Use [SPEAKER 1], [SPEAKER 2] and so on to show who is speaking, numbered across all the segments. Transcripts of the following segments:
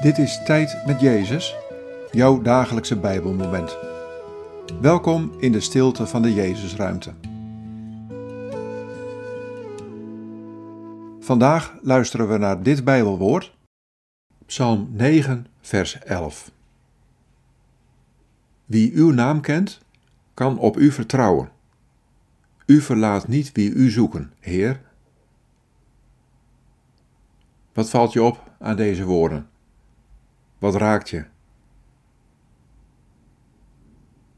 [SPEAKER 1] Dit is Tijd met Jezus, jouw dagelijkse Bijbelmoment. Welkom in de stilte van de Jezusruimte. Vandaag luisteren we naar dit Bijbelwoord, Psalm 9, vers 11. Wie uw naam kent, kan op u vertrouwen. U verlaat niet wie u zoeken, Heer. Wat valt je op aan deze woorden? Wat raakt je?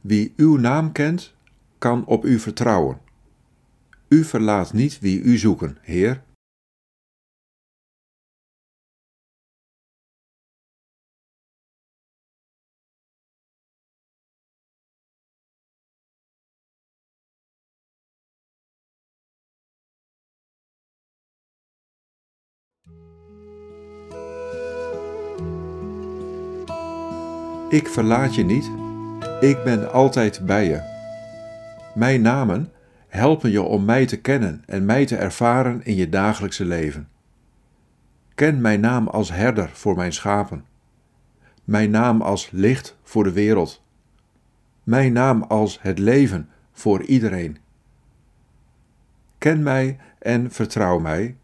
[SPEAKER 1] Wie uw naam kent, kan op u vertrouwen. U verlaat niet wie u zoeken, Heer. Ik verlaat je niet, ik ben altijd bij je. Mijn namen helpen je om mij te kennen en mij te ervaren in je dagelijkse leven. Ken mijn naam als herder voor mijn schapen. Mijn naam als licht voor de wereld. Mijn naam als het leven voor iedereen. Ken mij en vertrouw mij.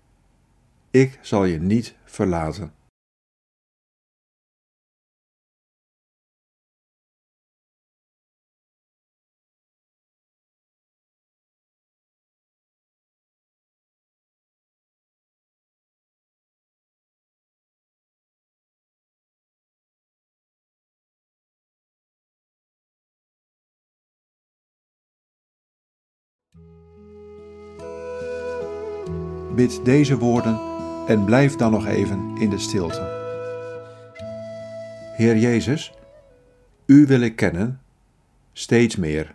[SPEAKER 1] Ik zal je niet verlaten. Bid deze woorden en blijf dan nog even in de stilte. Heer Jezus, U wil ik kennen, steeds meer.